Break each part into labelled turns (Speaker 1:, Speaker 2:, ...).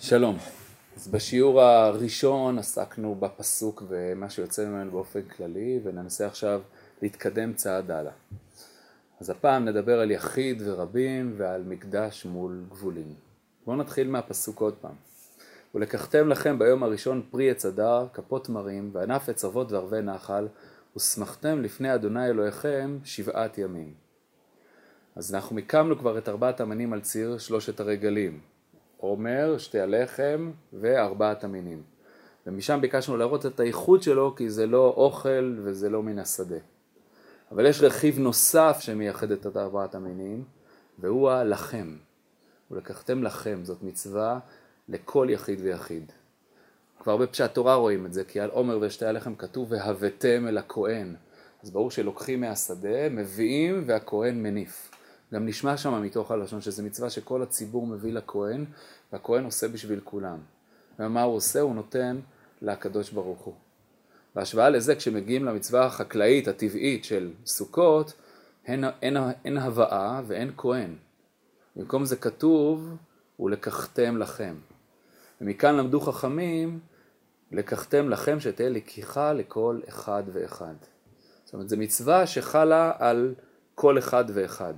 Speaker 1: שלום. אז בשיעור הראשון עסקנו בפסוק ומה שיוצא ממנו באופן כללי וננסה עכשיו להתקדם צעד הלאה. אז הפעם נדבר על יחיד ורבים ועל מקדש מול גבולים. בואו נתחיל מהפסוק עוד פעם. ולקחתם לכם ביום הראשון פרי עץ אדר, כפות מרים, וענף עץ אבות וערבי נחל, ושמחתם לפני אדוני אלוהיכם שבעת ימים. אז אנחנו מיקמנו כבר את ארבעת המינים על ציר שלושת הרגלים. עומר, שתי הלחם וארבעת המינים. ומשם ביקשנו להראות את האיכות שלו כי זה לא אוכל וזה לא מן השדה. אבל יש רכיב נוסף שמייחד את ארבעת המינים והוא הלחם. ולקחתם לכם, זאת מצווה לכל יחיד ויחיד. כבר בפשט תורה רואים את זה, כי על עומר ושתי הלחם כתוב והבאתם אל הכהן. אז ברור שלוקחים מהשדה, מביאים והכהן מניף. גם נשמע שם מתוך הלשון שזה מצווה שכל הציבור מביא לכהן והכהן עושה בשביל כולם. ומה הוא עושה? הוא נותן לקדוש ברוך הוא. בהשוואה לזה כשמגיעים למצווה החקלאית הטבעית של סוכות אין, אין, אין הבאה ואין כהן. במקום זה כתוב ולקחתם לכם. ומכאן למדו חכמים לקחתם לכם שתהיה לקיחה לכל אחד ואחד. זאת אומרת זו מצווה שחלה על כל אחד ואחד.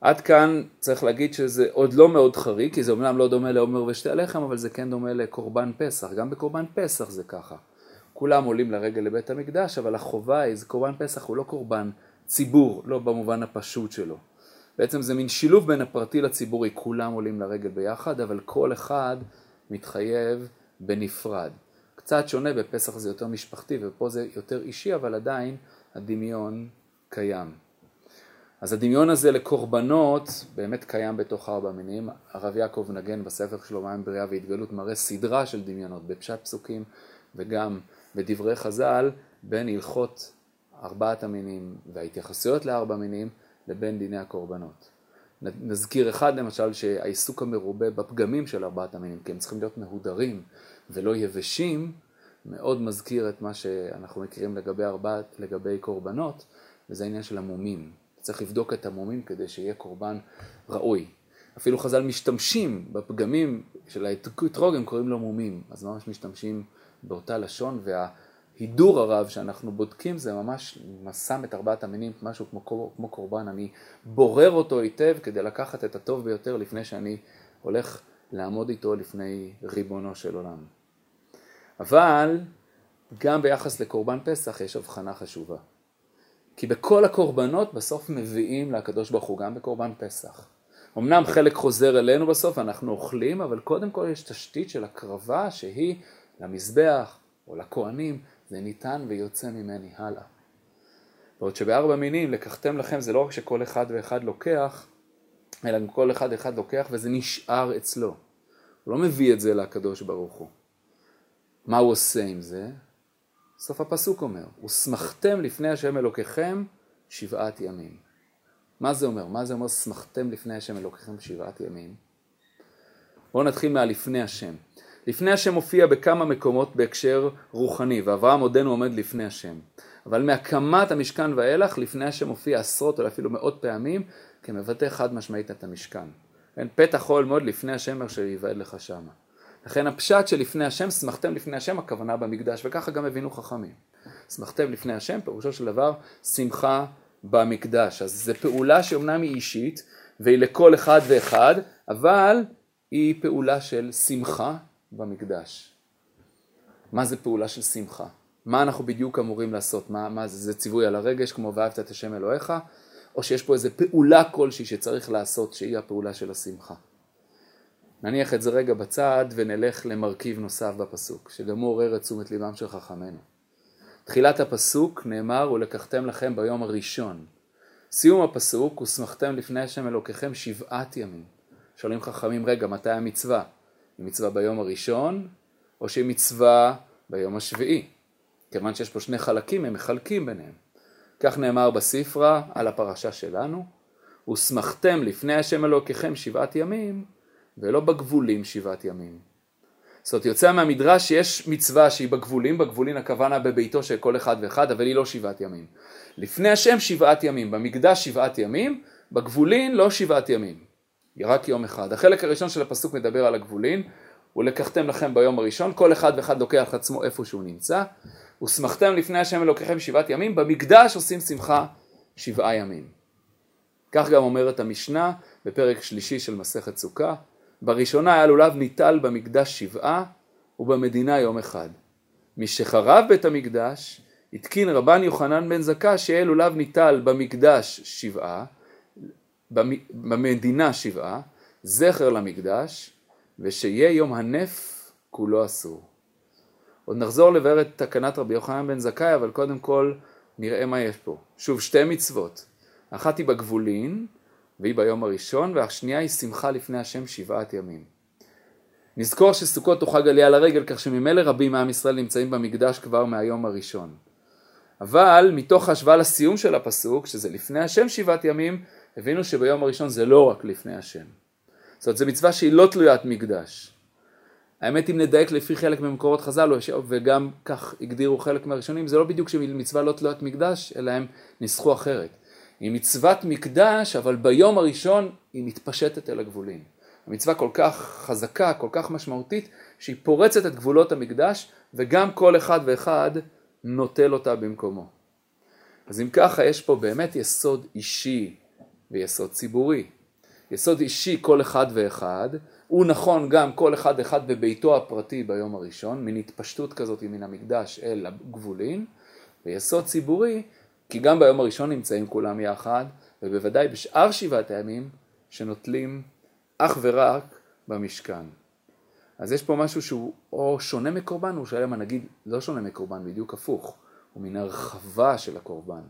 Speaker 1: עד כאן צריך להגיד שזה עוד לא מאוד חריג, כי זה אומנם לא דומה לעומר ושתי הלחם, אבל זה כן דומה לקורבן פסח. גם בקורבן פסח זה ככה. כולם עולים לרגל לבית המקדש, אבל החובה היא, קורבן פסח הוא לא קורבן ציבור, לא במובן הפשוט שלו. בעצם זה מין שילוב בין הפרטי לציבורי, כולם עולים לרגל ביחד, אבל כל אחד מתחייב בנפרד. קצת שונה, בפסח זה יותר משפחתי ופה זה יותר אישי, אבל עדיין הדמיון קיים. אז הדמיון הזה לקורבנות באמת קיים בתוך ארבע מינים. הרב יעקב נגן בספר שלו מים בריאה והתגלות מראה סדרה של דמיונות בפשט פסוקים וגם בדברי חז"ל בין הלכות ארבעת המינים וההתייחסויות לארבע מינים לבין דיני הקורבנות. נזכיר אחד למשל שהעיסוק המרובה בפגמים של ארבעת המינים כי הם צריכים להיות מהודרים ולא יבשים מאוד מזכיר את מה שאנחנו מכירים לגבי, ארבע, לגבי קורבנות וזה העניין של המומים. צריך לבדוק את המומים כדי שיהיה קורבן ראוי. אפילו חז"ל משתמשים בפגמים של האתרוג, הם קוראים לו מומים, אז ממש משתמשים באותה לשון, וההידור הרב שאנחנו בודקים זה ממש שם את ארבעת המינים, משהו כמו, כמו קורבן, אני בורר אותו היטב כדי לקחת את הטוב ביותר לפני שאני הולך לעמוד איתו לפני ריבונו של עולם. אבל גם ביחס לקורבן פסח יש הבחנה חשובה. כי בכל הקורבנות בסוף מביאים לקדוש ברוך הוא, גם בקורבן פסח. אמנם חלק חוזר אלינו בסוף, אנחנו אוכלים, אבל קודם כל יש תשתית של הקרבה שהיא למזבח או לכהנים, זה ניתן ויוצא ממני הלאה. בעוד שבארבע מינים לקחתם לכם זה לא רק שכל אחד ואחד לוקח, אלא גם כל אחד ואחד לוקח וזה נשאר אצלו. הוא לא מביא את זה לקדוש ברוך הוא. מה הוא עושה עם זה? סוף הפסוק אומר, ושמחתם לפני השם אלוקיכם שבעת ימים. מה זה אומר? מה זה אומר שמחתם לפני השם אלוקיכם שבעת ימים? בואו נתחיל מהלפני השם. לפני השם מופיע בכמה מקומות בהקשר רוחני, ואברהם עודנו עומד לפני השם. אבל מהקמת המשכן ואילך, לפני השם מופיע עשרות או אפילו מאות פעמים, כמבטא חד משמעית את המשכן. כן, פתח אוהל מאוד לפני השם אשר ייוועד לך שמה. לכן הפשט שלפני השם, שמחתם לפני השם, הכוונה במקדש, וככה גם הבינו חכמים. שמחתם לפני השם, פירושו של דבר, שמחה במקדש. אז זו פעולה שאומנם היא אישית, והיא לכל אחד ואחד, אבל היא פעולה של שמחה במקדש. מה זה פעולה של שמחה? מה אנחנו בדיוק אמורים לעשות? מה, מה זה, זה ציווי על הרגש כמו ואהבת את השם אלוהיך? או שיש פה איזה פעולה כלשהי שצריך לעשות שהיא הפעולה של השמחה? נניח את זה רגע בצד ונלך למרכיב נוסף בפסוק, שגם הוא עורר את תשומת ליבם של חכמינו. תחילת הפסוק נאמר ולקחתם לכם ביום הראשון. סיום הפסוק ושמחתם לפני השם אלוקיכם שבעת ימים. שואלים חכמים רגע מתי המצווה? היא מצווה ביום הראשון או שהיא מצווה ביום השביעי? כיוון שיש פה שני חלקים הם מחלקים ביניהם. כך נאמר בספרה על הפרשה שלנו ושמחתם לפני השם אלוקיכם שבעת ימים ולא בגבולים שבעת ימים. זאת אומרת יוצא מהמדרש שיש מצווה שהיא בגבולים, בגבולין הכוונה בביתו של כל אחד ואחד, אבל היא לא שבעת ימים. לפני השם שבעת ימים, במקדש שבעת ימים, בגבולין לא שבעת ימים. רק יום אחד. החלק הראשון של הפסוק מדבר על הגבולין, ולקחתם לכם ביום הראשון, כל אחד ואחד לוקח עצמו איפה שהוא נמצא, ושמחתם לפני השם אלוקיכם שבעת ימים, במקדש עושים שמחה שבעה ימים. כך גם אומרת המשנה בפרק שלישי של מסכת סוכה, בראשונה היה לולב ניטל במקדש שבעה ובמדינה יום אחד. משחרב בית המקדש התקין רבן יוחנן בן זכא שיהיה לולב ניטל במקדש שבעה, במדינה שבעה, זכר למקדש, ושיהיה יום הנף כולו אסור. עוד נחזור לבאר את תקנת רבי יוחנן בן זכאי, אבל קודם כל נראה מה יש פה. שוב, שתי מצוות. אחת היא בגבולין, והיא ביום הראשון, והשנייה היא שמחה לפני השם שבעת ימים. נזכור שסוכות הוא חג עלייה לרגל, כך שממילא רבים מעם ישראל נמצאים במקדש כבר מהיום הראשון. אבל מתוך ההשוואה לסיום של הפסוק, שזה לפני השם שבעת ימים, הבינו שביום הראשון זה לא רק לפני השם. זאת אומרת, זו מצווה שהיא לא תלוית מקדש. האמת אם נדייק לפי חלק ממקורות חז"ל, וגם כך הגדירו חלק מהראשונים, זה לא בדיוק שמצווה לא תלוית מקדש, אלא הם ניסחו אחרת. היא מצוות מקדש, אבל ביום הראשון היא מתפשטת אל הגבולים. המצווה כל כך חזקה, כל כך משמעותית, שהיא פורצת את גבולות המקדש, וגם כל אחד ואחד נוטל אותה במקומו. אז אם ככה, יש פה באמת יסוד אישי ויסוד ציבורי. יסוד אישי כל אחד ואחד, הוא נכון גם כל אחד ואחד בביתו הפרטי ביום הראשון, מין התפשטות כזאת מן המקדש אל הגבולין, ויסוד ציבורי, כי גם ביום הראשון נמצאים כולם יחד, ובוודאי בשאר שבעת הימים שנוטלים אך ורק במשכן. אז יש פה משהו שהוא או שונה מקורבן, או שלמה נגיד לא שונה מקורבן, בדיוק הפוך, הוא מן הרחבה של הקורבן.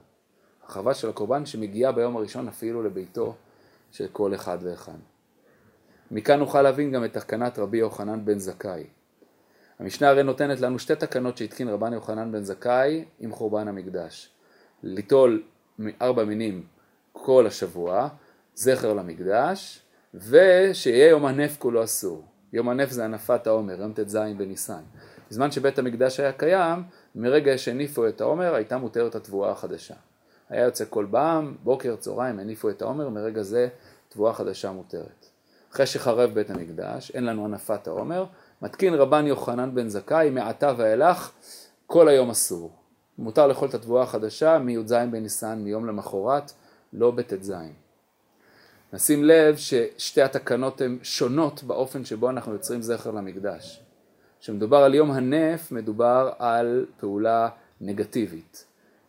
Speaker 1: הרחבה של הקורבן שמגיעה ביום הראשון אפילו לביתו של כל אחד ואחד. מכאן נוכל להבין גם את תקנת רבי יוחנן בן זכאי. המשנה הרי נותנת לנו שתי תקנות שהתקין רבן יוחנן בן זכאי עם חורבן המקדש. ליטול ארבע מינים כל השבוע, זכר למקדש, ושיהיה יום הנף כולו אסור. יום הנף זה הנפת העומר, יום ט"ז בניסן. בזמן שבית המקדש היה קיים, מרגע שהניפו את העומר הייתה מותרת התבואה החדשה. היה יוצא כל בעם, בוקר, צהריים, הניפו את העומר, מרגע זה תבואה חדשה מותרת. אחרי שחרב בית המקדש, אין לנו הנפת העומר, מתקין רבן יוחנן בן זכאי, מעתה ואילך, כל היום אסור. מותר לאכול את התבואה החדשה מי"ז בניסן, מיום למחרת, לא בט"ז. נשים לב ששתי התקנות הן שונות באופן שבו אנחנו יוצרים זכר למקדש. כשמדובר על יום הנף, מדובר על פעולה נגטיבית.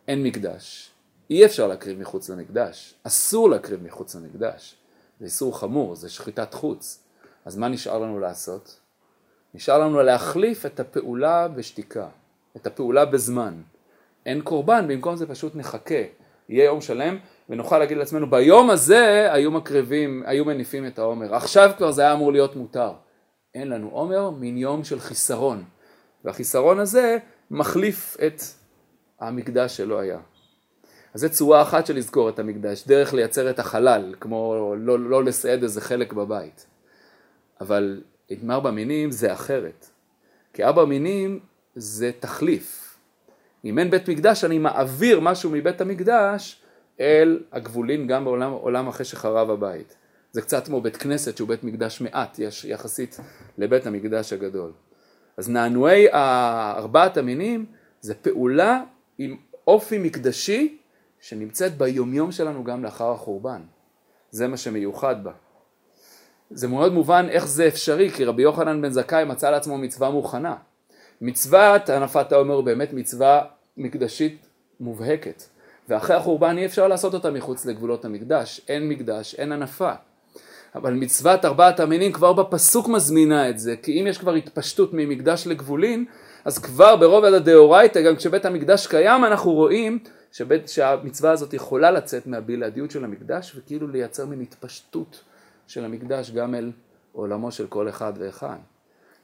Speaker 1: אין מקדש. אי אפשר להקריב מחוץ למקדש. אסור להקריב מחוץ למקדש. זה איסור חמור, זה שחיטת חוץ. אז מה נשאר לנו לעשות? נשאר לנו להחליף את הפעולה בשתיקה, את הפעולה בזמן. אין קורבן, במקום זה פשוט נחכה. יהיה יום שלם ונוכל להגיד לעצמנו ביום הזה היו מקריבים, היו מניפים את העומר, עכשיו כבר זה היה אמור להיות מותר. אין לנו עומר, מין יום של חיסרון, והחיסרון הזה מחליף את המקדש שלא היה. אז זו צורה אחת של לזכור את המקדש, דרך לייצר את החלל, כמו לא, לא לסעד איזה חלק בבית. אבל עם ארבע מינים זה אחרת, כי ארבע מינים זה תחליף. אם אין בית מקדש אני מעביר משהו מבית המקדש אל הגבולין גם בעולם עולם אחרי שחרב הבית. זה קצת כמו בית כנסת שהוא בית מקדש מעט יש יחסית לבית המקדש הגדול. אז נענועי ארבעת המינים זה פעולה עם אופי מקדשי שנמצאת ביומיום שלנו גם לאחר החורבן. זה מה שמיוחד בה. זה מאוד מובן איך זה אפשרי, כי רבי יוחנן בן זכאי מצא לעצמו מצווה מוכנה. מצוות הנפת העומר באמת מצווה מקדשית מובהקת. ואחרי החורבן אי אפשר לעשות אותה מחוץ לגבולות המקדש, אין מקדש, אין הנפה. אבל מצוות ארבעת המינים כבר בפסוק מזמינה את זה, כי אם יש כבר התפשטות ממקדש לגבולין, אז כבר ברובד הדאורייתא, גם כשבית המקדש קיים, אנחנו רואים שבית, שהמצווה הזאת יכולה לצאת מהבלעדיות של המקדש, וכאילו לייצר מין התפשטות של המקדש גם אל עולמו של כל אחד ואחד.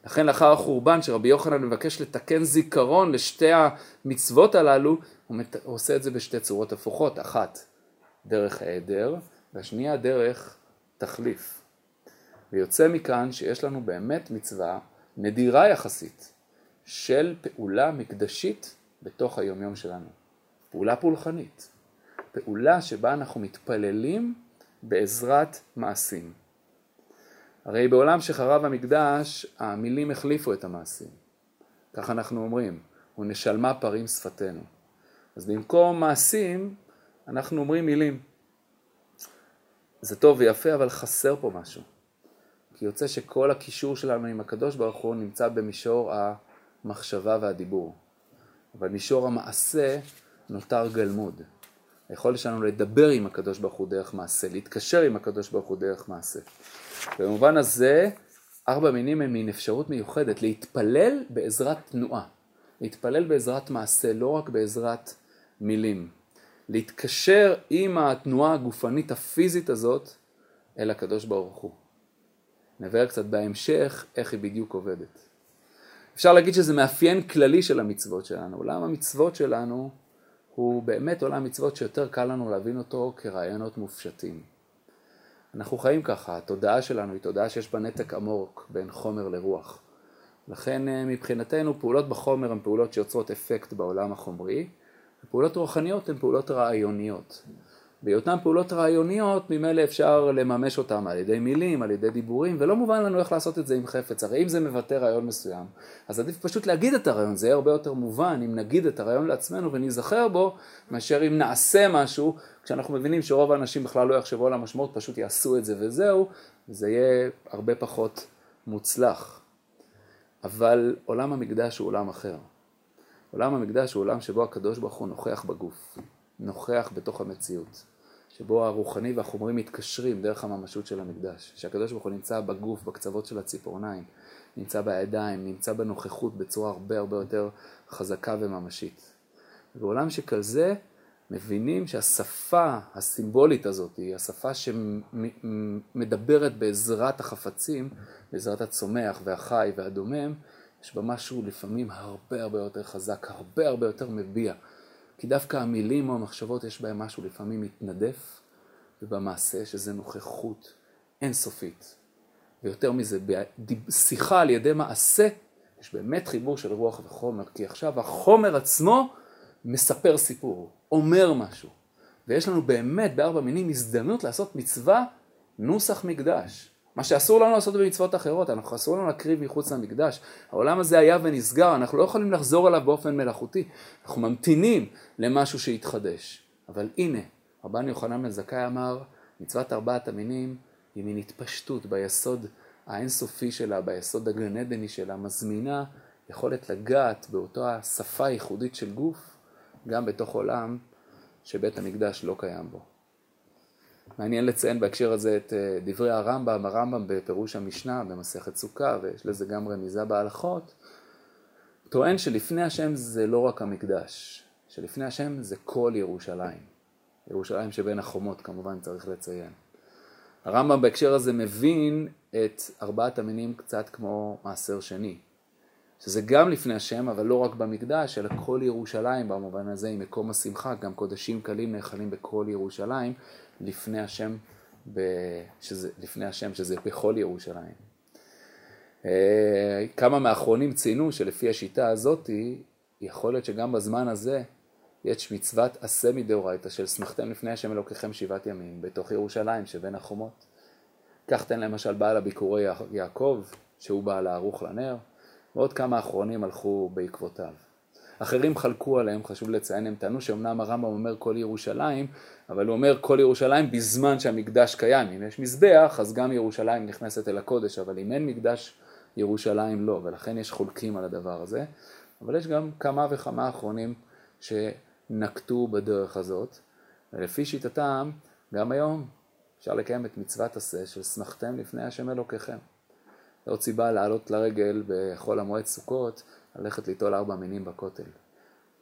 Speaker 1: לכן לאחר החורבן שרבי יוחנן מבקש לתקן זיכרון לשתי המצוות הללו, הוא עושה את זה בשתי צורות הפוכות, אחת דרך העדר והשנייה דרך תחליף. ויוצא מכאן שיש לנו באמת מצווה נדירה יחסית של פעולה מקדשית בתוך היומיום שלנו. פעולה פולחנית. פעולה שבה אנחנו מתפללים בעזרת מעשים. הרי בעולם שחרב המקדש, המילים החליפו את המעשים. כך אנחנו אומרים, ונשלמה פרים שפתנו. אז במקום מעשים, אנחנו אומרים מילים. זה טוב ויפה, אבל חסר פה משהו. כי יוצא שכל הקישור שלנו עם הקדוש ברוך הוא נמצא במישור המחשבה והדיבור. אבל מישור המעשה נותר גלמוד. היכולת שלנו לדבר עם הקדוש ברוך הוא דרך מעשה, להתקשר עם הקדוש ברוך הוא דרך מעשה. במובן הזה, ארבע מינים הם מין אפשרות מיוחדת להתפלל בעזרת תנועה, להתפלל בעזרת מעשה, לא רק בעזרת מילים. להתקשר עם התנועה הגופנית הפיזית הזאת אל הקדוש ברוך הוא. נבהר קצת בהמשך איך היא בדיוק עובדת. אפשר להגיד שזה מאפיין כללי של המצוות שלנו. עולם המצוות שלנו הוא באמת עולם מצוות שיותר קל לנו להבין אותו כרעיונות מופשטים. אנחנו חיים ככה, התודעה שלנו היא תודעה שיש בה נתק עמוק בין חומר לרוח. לכן אה, מבחינתנו פעולות בחומר הן פעולות שיוצרות אפקט בעולם החומרי, ופעולות רוחניות הן פעולות רעיוניות. בהיותן פעולות רעיוניות, ממילא אפשר לממש אותן על ידי מילים, על ידי דיבורים, ולא מובן לנו איך לעשות את זה עם חפץ. הרי אם זה מבטא רעיון מסוים, אז עדיף פשוט להגיד את הרעיון, זה יהיה הרבה יותר מובן אם נגיד את הרעיון לעצמנו וניזכר בו, מאשר אם נעשה משהו, כשאנחנו מבינים שרוב האנשים בכלל לא יחשבו על המשמעות, פשוט יעשו את זה וזהו, וזה יהיה הרבה פחות מוצלח. אבל עולם המקדש הוא עולם אחר. עולם המקדש הוא עולם שבו הקדוש ברוך הוא נוכח בגוף, נוכח בתוך המציאות. שבו הרוחני והחומרי מתקשרים דרך הממשות של המקדש, שהקדוש ברוך הוא נמצא בגוף, בקצוות של הציפורניים, נמצא בידיים, נמצא בנוכחות בצורה הרבה הרבה יותר חזקה וממשית. בעולם שכזה מבינים שהשפה הסימבולית הזאת היא השפה שמדברת בעזרת החפצים, בעזרת הצומח והחי והדומם, יש בה משהו לפעמים הרבה הרבה יותר חזק, הרבה הרבה יותר מביע. כי דווקא המילים או המחשבות יש בהם משהו לפעמים מתנדף, ובמעשה שזה נוכחות אינסופית. ויותר מזה, בשיחה על ידי מעשה, יש באמת חיבור של רוח וחומר, כי עכשיו החומר עצמו מספר סיפור, אומר משהו. ויש לנו באמת בארבע מינים הזדמנות לעשות מצווה נוסח מקדש. מה שאסור לנו לעשות במצוות אחרות, אנחנו אסור לנו להקריב מחוץ למקדש. העולם הזה היה ונסגר, אנחנו לא יכולים לחזור אליו באופן מלאכותי. אנחנו ממתינים למשהו שיתחדש. אבל הנה, רבן יוחנן בן זכאי אמר, מצוות ארבעת המינים היא מין התפשטות ביסוד האינסופי שלה, ביסוד הגן עדני שלה, מזמינה יכולת לגעת באותה שפה ייחודית של גוף, גם בתוך עולם שבית המקדש לא קיים בו. מעניין לציין בהקשר הזה את אה, דברי הרמב"ם, הרמב"ם בפירוש המשנה במסכת סוכה, ויש לזה גם רמיזה בהלכות, טוען שלפני השם זה לא רק המקדש, שלפני השם זה כל ירושלים. ירושלים שבין החומות כמובן צריך לציין. הרמב"ם בהקשר הזה מבין את ארבעת המינים קצת כמו מעשר שני, שזה גם לפני השם, אבל לא רק במקדש, אלא כל ירושלים במובן הזה עם מקום השמחה, גם קודשים קלים נאכלים בכל ירושלים, לפני השם, ב... שזה, לפני השם שזה בכל ירושלים. אה, כמה מהאחרונים ציינו שלפי השיטה הזאתי, יכול להיות שגם בזמן הזה יש מצוות עשה מדאורייתא של שמחתם לפני השם אלוקיכם שבעת ימים בתוך ירושלים שבין החומות. כך תן למשל בעל הביקורי יעקב, שהוא בעל הערוך לנר, ועוד כמה אחרונים הלכו בעקבותיו. אחרים חלקו עליהם, חשוב לציין, הם טענו שאומנם הרמב"ם אומר כל ירושלים, אבל הוא אומר כל ירושלים בזמן שהמקדש קיים. אם יש מזבח, אז גם ירושלים נכנסת אל הקודש, אבל אם אין מקדש, ירושלים לא, ולכן יש חולקים על הדבר הזה. אבל יש גם כמה וכמה אחרונים שנקטו בדרך הזאת, ולפי שיטתם, גם היום אפשר לקיים את מצוות עשה של שמחתם לפני השם אלוקיכם. עוד סיבה לעלות לרגל בחול המועד סוכות, ללכת ליטול ארבע מינים בכותל.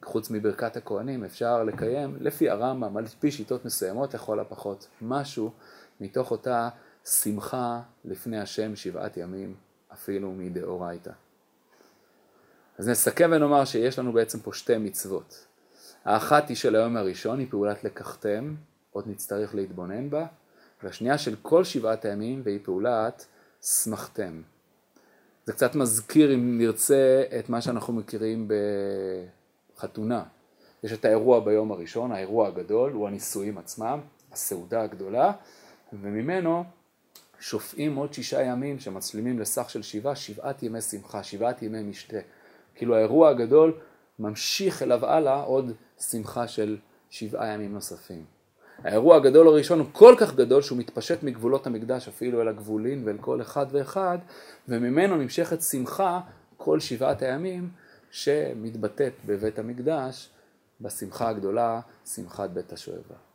Speaker 1: חוץ מברכת הכהנים אפשר לקיים לפי הרמב"ם, על פי שיטות מסוימות לכל הפחות, משהו מתוך אותה שמחה לפני השם שבעת ימים, אפילו מדאורייתא. אז נסכם ונאמר שיש לנו בעצם פה שתי מצוות. האחת היא של היום הראשון, היא פעולת לקחתם, עוד נצטרך להתבונן בה, והשנייה של כל שבעת הימים, והיא פעולת שמחתם. זה קצת מזכיר, אם נרצה, את מה שאנחנו מכירים בחתונה. יש את האירוע ביום הראשון, האירוע הגדול, הוא הנישואים עצמם, הסעודה הגדולה, וממנו שופעים עוד שישה ימים שמצלימים לסך של שבעה, שבעת ימי שמחה, שבעת ימי משתה. כאילו האירוע הגדול ממשיך אליו הלאה עוד שמחה של שבעה ימים נוספים. האירוע הגדול הראשון הוא כל כך גדול שהוא מתפשט מגבולות המקדש אפילו אל הגבולין ואל כל אחד ואחד, וממנו נמשכת שמחה כל שבעת הימים שמתבטאת בבית המקדש בשמחה הגדולה, שמחת בית השואבה.